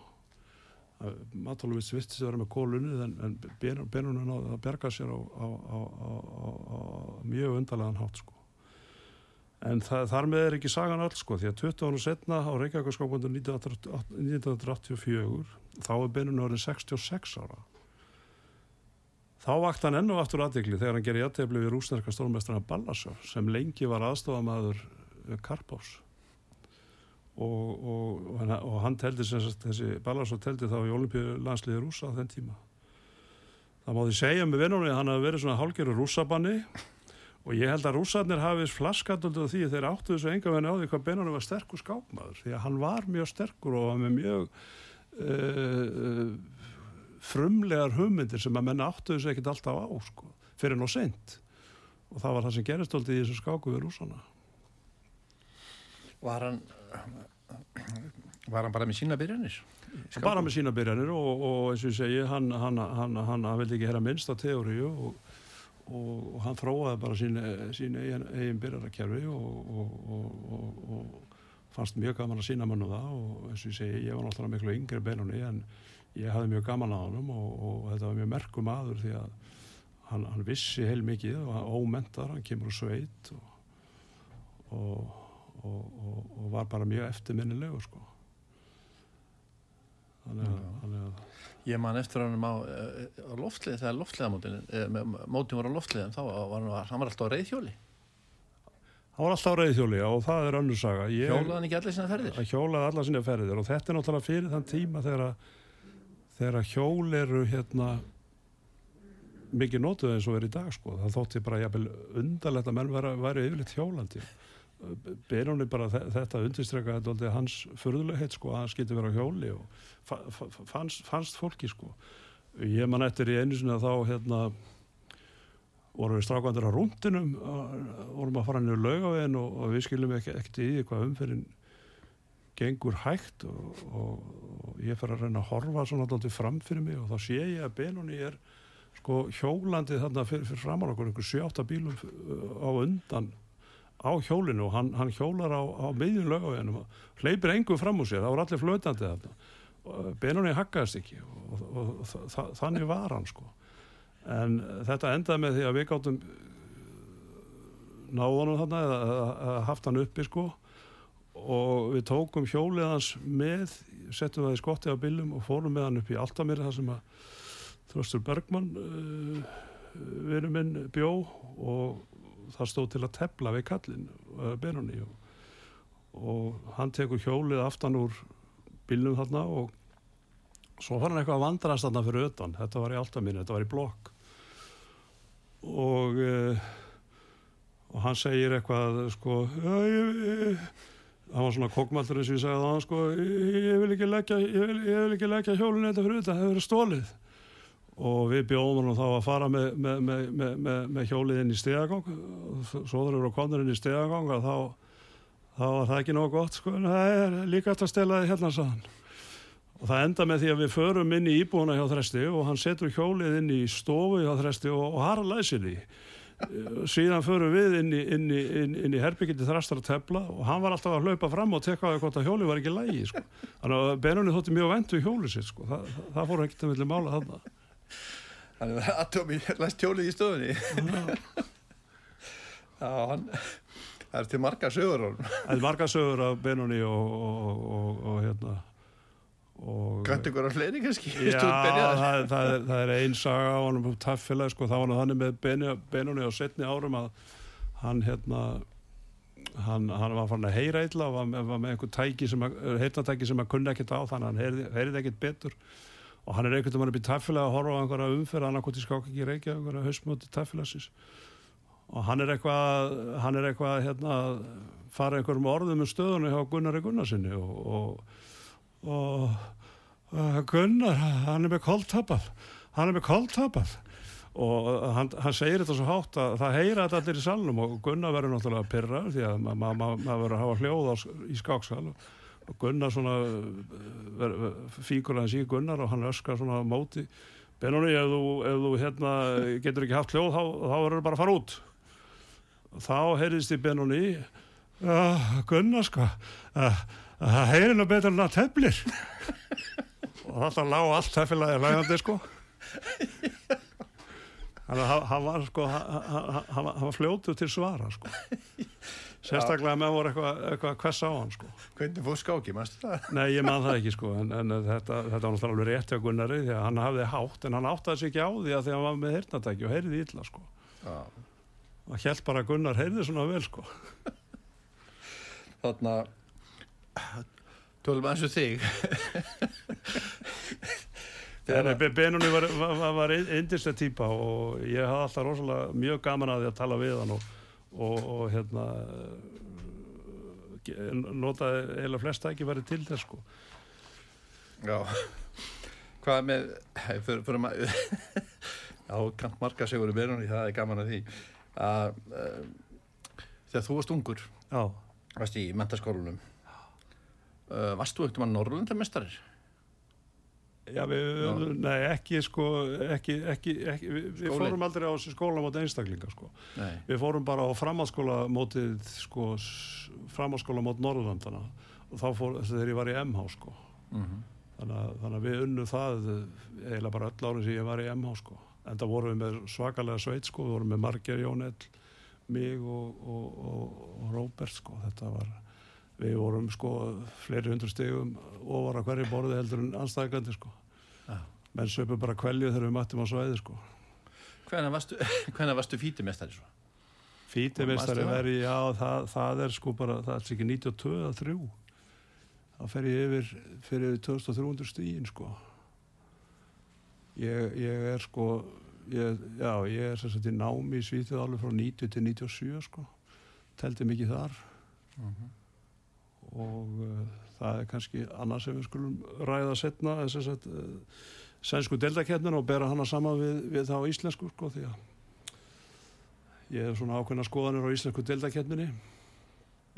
Mataluvits vistist að vera með kólunni en, en Benunni náði að berga sér á, á, á, á mjög undarlegan hátt sko. En það, þar með er ekki sagan öll sko, því að 20 ára setna á Reykjavíkarskókvöndu 1984 þá er Benunni orðin 66 ára. Þá vakt hann enn og aftur aðdegli þegar hann gerir jættefli við rúsnarka stórmestrana Ballasar sem lengi var aðstofamaður Karpás og, og, og hann teldi sagt, þessi Ballasov teldi þá í olimpíu landsliði rúsa á þenn tíma. Það má því segja með vinnunni hann hafi verið svona hálgerur rúsabanni og ég held að rússarnir hafið flaskatöldu því að þeir áttu þessu enga venni á því hvað Benóni var sterkur skápmaður því að hann var mjög sterkur og var með mjög uh, frumlegar hugmyndir sem að menna áttu þessu ekkit alltaf á sko, fyrir ná sent og það var það sem gerist alltaf í þessu skáku við rússana Var hann var hann bara með sína byrjanir? bara með sína byrjanir og, og eins og ég segi hann, hann, hann, hann, hann vildi ekki hera minnst á teóriu og, og, og hann þróaði bara sín, sín eigin, eigin byrjarakerfi og fannst mjög gaman að sína mannu það og eins og ég segi ég var náttúrulega miklu yngri beinunni en ég hafði mjög gaman að hann og þetta var mjög merkum aður því að hann vissi heil mikið og ómentar, hann kemur úr sveit og var bara mjög eftirminnilegu sko. Þannig að, þannig að ég man eftir hann á, eh, á loftlið þegar loftliðamótin eh, mótin voru á loftlið þá var hann, hann var alltaf á reyðhjóli hann var alltaf á reyðhjóli og það er önnur saga. Ég, hjólaði hann ekki allir sína ferðir? Hjólaði allir sína ferðir og þetta er náttúrulega fyrir þann tíma þegar þegar hjól eru hérna mikið nótuð eins og er í dag sko. Það þótti bara jæfnvel undarlegt að menn væri yfirleitt hjólandi Benóni bara þetta undirstrekka þetta hans förðulegheit sko að getur verið á hjóli og fannst, fannst fólki sko. Ég man eftir í einu sinni að þá hérna vorum við strákandur á rúndinum vorum að fara nýju laugavegin og, og við skiljum ekki ekkert í hvað umferðin gengur hægt og, og, og ég fer að reyna að horfa svona alltaf fram fyrir mig og þá sé ég að Benóni er sko hjólandi þarna fyrir, fyrir framar okkur einhver 7-8 bílum á undan á hjólinu og hann, hann hjólar á, á miðjum lögaveginum og hleypir engum fram úr sér, það voru allir flötandi þarna. Benunni hakkaðist ekki og, og, og þannig var hann sko. En þetta endaði með því að við gáttum náðunum þarna eða, eða haft hann uppi sko. Og við tókum hjólið hans með settum það í skotti á bílum og fórum með hann upp í Altamir þar sem að Þröstur Bergman uh, vinnu minn bjó og það stóð til að tepla við kallin uh, Benoni og, og hann tekur hjólið aftan úr bílnum þarna og svo var hann eitthvað að vandrast þarna fyrir ötan þetta var í Altamínu, þetta var í blokk. Og uh, og hann segir eitthvað sko það var svona kokkmaldur eins og ég segði það sko, ég vil ekki leggja hjólinu þetta fyrir ötan það hefur stólið og við bjóðum hann þá að fara með, með, með, með hjólið inn í stegagang svo þurfum við að koma inn í stegagang þá, þá var það ekki nóg gott sko, en það er líka eftir að stela þið hérna saðan og það enda með því að við förum inn í íbúna hjá Þresti og hann setur hjólið inn í stofu hjá Þresti og, og har læsir því. Síðan förum við inn í, inn í, inn, inn í herbyggjandi Þrestar að tefla og hann var alltaf að hlaupa fram og tekka á hvort að hjólið var ekki lægi sko. þannig að Benunni þótti mjög vendu hjólið sitt sko. það, það, það fór ekkert að vilja mála þarna Þannig að Atomi læst hjólið í stofunni. Já, hann það er til marga sögur Það er marga sögur af Benoni og, og, og, og hérna Gæti ykkur á fleiri kannski? Já, það, það er, er einn saga á hann um taffilega, sko, það var hann með Benoni á setni árum að hann hérna hann, hann var fann að heyra illa og var var með einhver tæki sem að, að kunna ekkert á þannig að hann heyrði, heyrði ekkert betur og hann er einhvern veginn upp í taffilega að horfa á einhverja umferð annarkot í skákiki reykja, einhverja hausmöti taffilagsins og hann er eitthvað hann er eitthvað hérna fara einhverjum orðum um stöðunni hjá Gunnari Gunnarsinni og, og, og, og Gunnar hann er með koldtabað hann er með koldtabað og hann, hann segir þetta svo hátt að það heyra þetta allir í salnum og Gunnar verður náttúrulega pyrra því að maður ma ma ma verður að hafa hljóð í skáksal og Gunnar svona fíkur hans í Gunnar og hann öskar svona móti. Benóni, ef þú, ef þú hérna, getur ekki haft hljóð þá, verður það bara að fara út. Þá heyrðist í Benóni Gunnar sko það heyrir nú betur en það teflir. Og alltaf lág allt tefnilega í lægandi sko. Þannig að hann var sko, hann var fljótu til svara sko. Sérstaklega með voru eitthvað eitthva hvers á hann sko. Hvernig fóð skáki, mannstu það? Nei, ég man það ekki sko, en, en þetta, þetta var náttúrulega alveg rétti á Gunnari því að hann hafði hátt, en hann áttaði sig ekki á því að því að hann var með hirtnatæki og heyrði illa sko. Og held bara Gunnar heyrði svona vel sko. Þannig að, tölum eins og þig, Benunni var, var, var indislega týpa og ég hafði alltaf rosalega mjög gaman að því að tala við hann og, og, og hérna notaði eða flesta ekki verið til þess sko Já hvað með fyrir, fyrir ma já, kant marga segur í Benunni, það er gaman að því að uh, þegar þú varst ungur já. varst í mentaskólunum uh, varst þú ekkert um að Norrlundamestarir? Já, við, nei, ekki sko, ekki, ekki, ekki við, við fórum aldrei á skóla mot einstaklinga sko. Nei. Við fórum bara á framhalskóla mótið, sko, framhalskóla mot Norðurlandana og þá fór, þegar ég var í MH sko. Mm -hmm. Þannig að, þannig að við unnum það eiginlega bara öll árið sem ég var í MH sko. En það vorum við með svakalega sveit sko, við vorum með Marger Jónell, mig og, og, og, og Róbert sko. Þetta var, við vorum sko fleiri hundru stegum ofar að hverju borði heldur en anstæðgandi sko. Ja. menn söpu bara kvelju þegar við mættum á svæði sko. Hvenna varstu, varstu fítimestari svo? Fítimestari veri, já það, það er sko bara, það er ekki 92 eða 3 þá fer ég yfir fyrir 2300 stígin sko ég, ég er sko ég, já ég er í námi í Svíþjóð alveg frá 90 til 97 sko teldi mikið þar mm -hmm. Og uh, það er kannski annað sem við skulum ræða setna þess að uh, sænsku deltakeppnin og bera hana saman við, við það á íslensku sko því að ég hef svona ákveðna skoðanir á íslensku deltakeppninni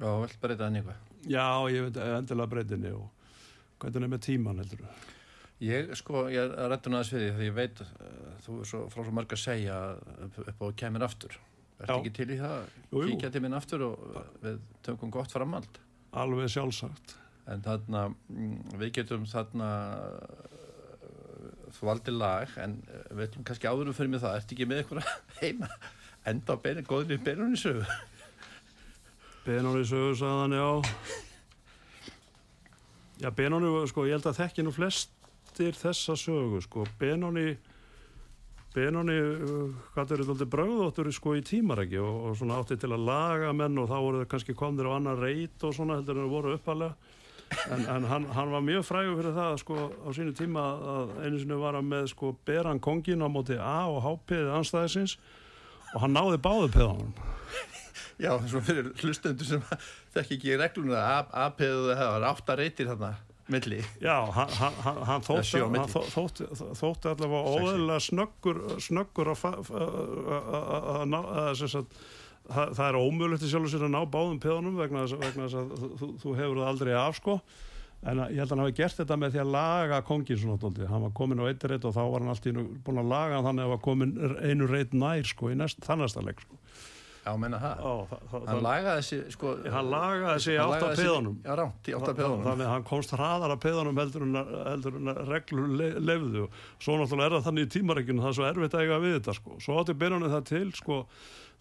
Já, vel breyta enn eitthvað? Já, ég veit endilega breytinni og hvernig er með tíman heldur Ég sko, ég er rættun aðeins fyrir því því ég veit uh, þú er svo frá svo mörg að segja upp, á kemur aftur. Ertu ekki til í það? Kíkja til minn aftur og við tökum gott framald Alveg sjálfsagt. En þarna, við getum þarna þú valdi lag en við ætlum kannski áðurum fyrir mig það ertu ekki með eitthvað heima? Enda á beinu, góðinni Benóni sögu Benóni sögu sagðan, já. Já, Benóni, sko, ég held að þekki nú flestir þessa sögu, sko. Benóni Benóni, hvað eru þetta bröðóttur sko í tímaræki og, og svona átti til að laga menn og þá voru það kannski komnir á annar reit og svona heldur en það voru uppalega en, en hann, hann var mjög frægur fyrir það sko á sínu tíma að einu sinni var hann með sko beran kongin á móti A og H-piðið anstæðisins og hann náði báðu peðanum Já, svona fyrir hlustendur sem þekk ekki regluna A-piðið það var átta reytir þarna milli. Já, hann, hann, hann þótti hann þótti, þótti allavega óðurlega snöggur snöggur að það er ómögulegt í sjálf og sér að ná báðum peðanum vegna þess að þú, þú hefur það aldrei af sko. En ég held að hann hafi gert þetta með því að laga kongin svona tóndi, hann var komin á eitt reitt og þá var hann alltaf búin að laga þannig að hann var komin einu reitt nær sko í næst, þannasta legg sko Já, menna það. Ó, það, það hann lagaði þessi, sko... Hann lagaði þessi átt af peðanum. Já, rátt í átt af peðanum. Þannig að hann komst hraðar af peðanum heldur en, heldur en reglur lefðu. Svo náttúrulega er það þannig í tímareikinu, það er svo erfitt að eiga við þetta, sko. Svo átti byrjunni það til, sko,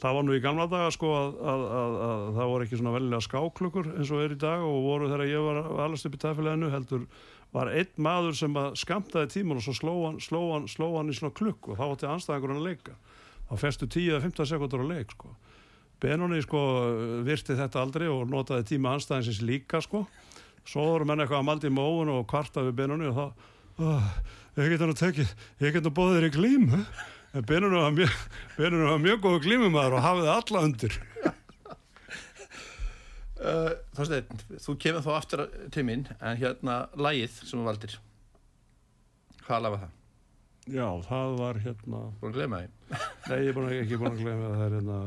það var nú í gamla daga, sko, að, að, að, að það voru ekki svona velja skáklukkur eins og er í dag og voru þegar ég var alveg upp í tæfileginu, heldur var einn maður sem skamtaði tíman og svo sló hann, sló hann, sló hann í svona klukk og þá átti anstæðingurinn að leika. Þá festu 10-15 sekundur að leik, sko. Benóni sko virti þetta aldrei og notaði tíma anstæðinsins líka sko svo voru menn eitthvað að maldi móun og kvarta við Benóni og þá oh, ég geta nú tekið, ég geta bóðið þér í glím en Benóni var mjög Benóni var mjög góð glímumæður og hafiði alla undir uh, Þorstein, þú kemur þá aftur til minn en hérna lægið sem þú valdir hvað lafa það? Já, það var hérna Búin að glema því? Nei, ég er að, ekki búin að glema það er hérna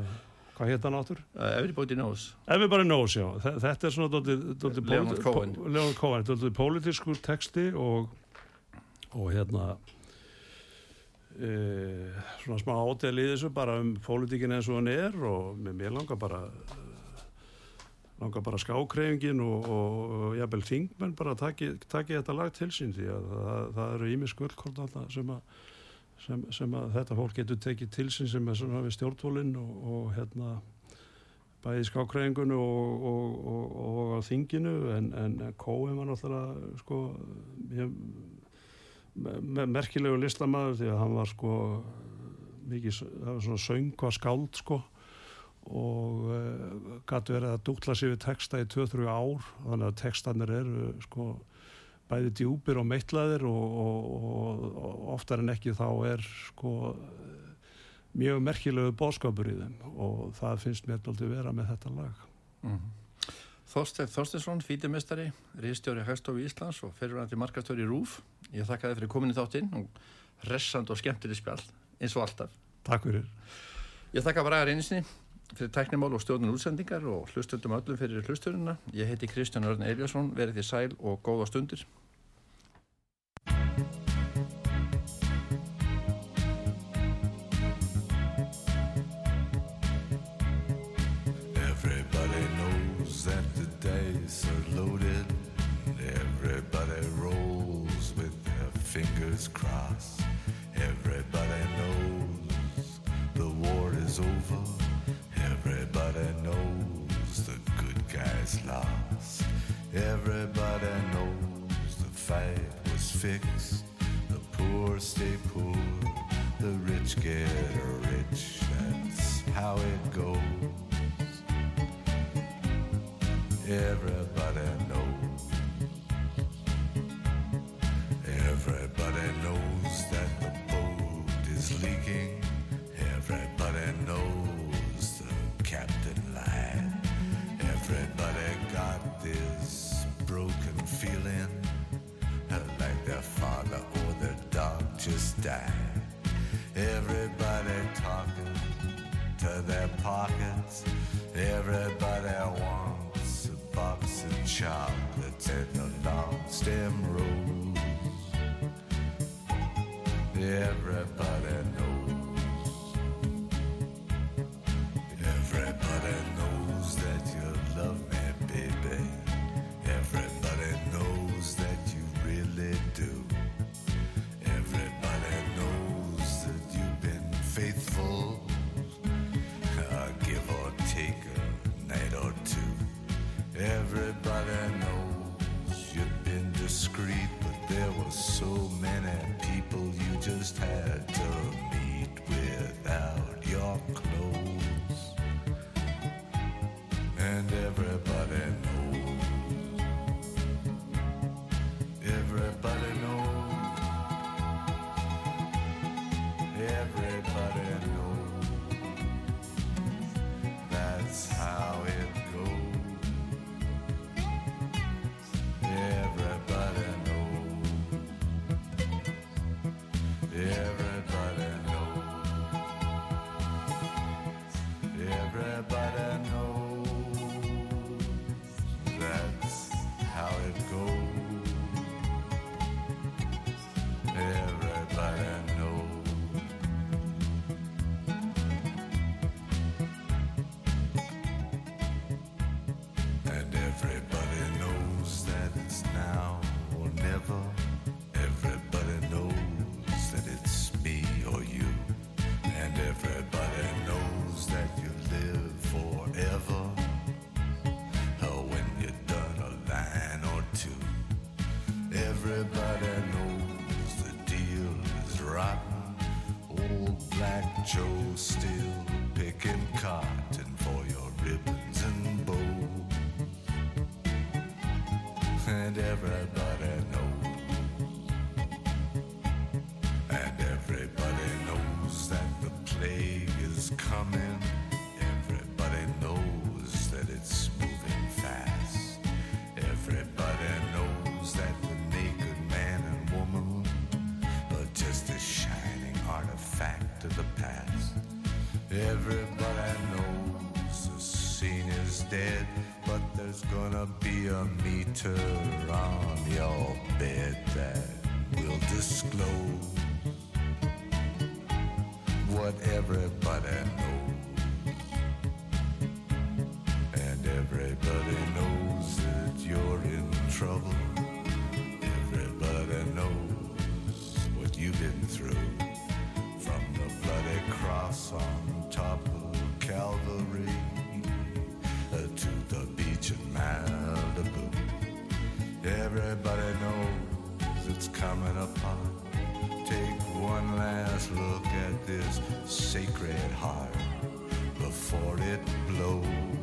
hvað hétt hann áttur? Uh, Everybody Knows. Everybody Knows, já. Þetta er svona Leonard Cohen. Leonard Cohen, þetta er pólitískur texti og og hérna e, svona smá ádel í þessu bara um pólitíkin eins og hann er og mér langar bara langar bara skákreifingin og, og, og jafnvel þingmenn bara taki, taki þetta lag til sín því að það, það eru ími skullkort alltaf sem að sem, sem að þetta fólk getur tekið til sín sem er svona við stjórnvólinn og, og hérna bæði skákræðingunni og, og, og á þinginu en, en Kói var náttúrulega sko ég, me, merkilegu listamæður því að hann var sko mikið, það var svona söngva skáld sko og uh, gætu verið að dúkla sér við texta í 2-3 ár þannig að textanir eru sko bæði djúpir og meitlaðir og, og, og oftar en ekki þá er sko mjög merkilegu bóðskapur í þeim og það finnst mér aldrei vera með þetta lag. Mm -hmm. Þorstein Þorsteinsson, fítimestari riðstjóri Hægstofi Íslands og fyrirvændi markastöri Rúf ég þakka þið fyrir kominu þáttinn og resand og skemmtileg spjall eins og alltaf. Takk fyrir. Ég þakka bara að reynisni fyrir tæknimál og stjórnum útsendingar og hlustundum öllum fyrir hlusturina ég heiti Kristján Örn Eiljarsson, verið því sæl og góða stundir fingers crossed. Everybody knows the war is over. Everybody knows the good guys lost. Everybody knows the fight was fixed. The poor stay poor, the rich get rich. That's how it goes. Everybody knows. Everybody knows that the boat is leaking. shop, the techno. Everybody knows it's coming upon. Take one last look at this sacred heart before it blows.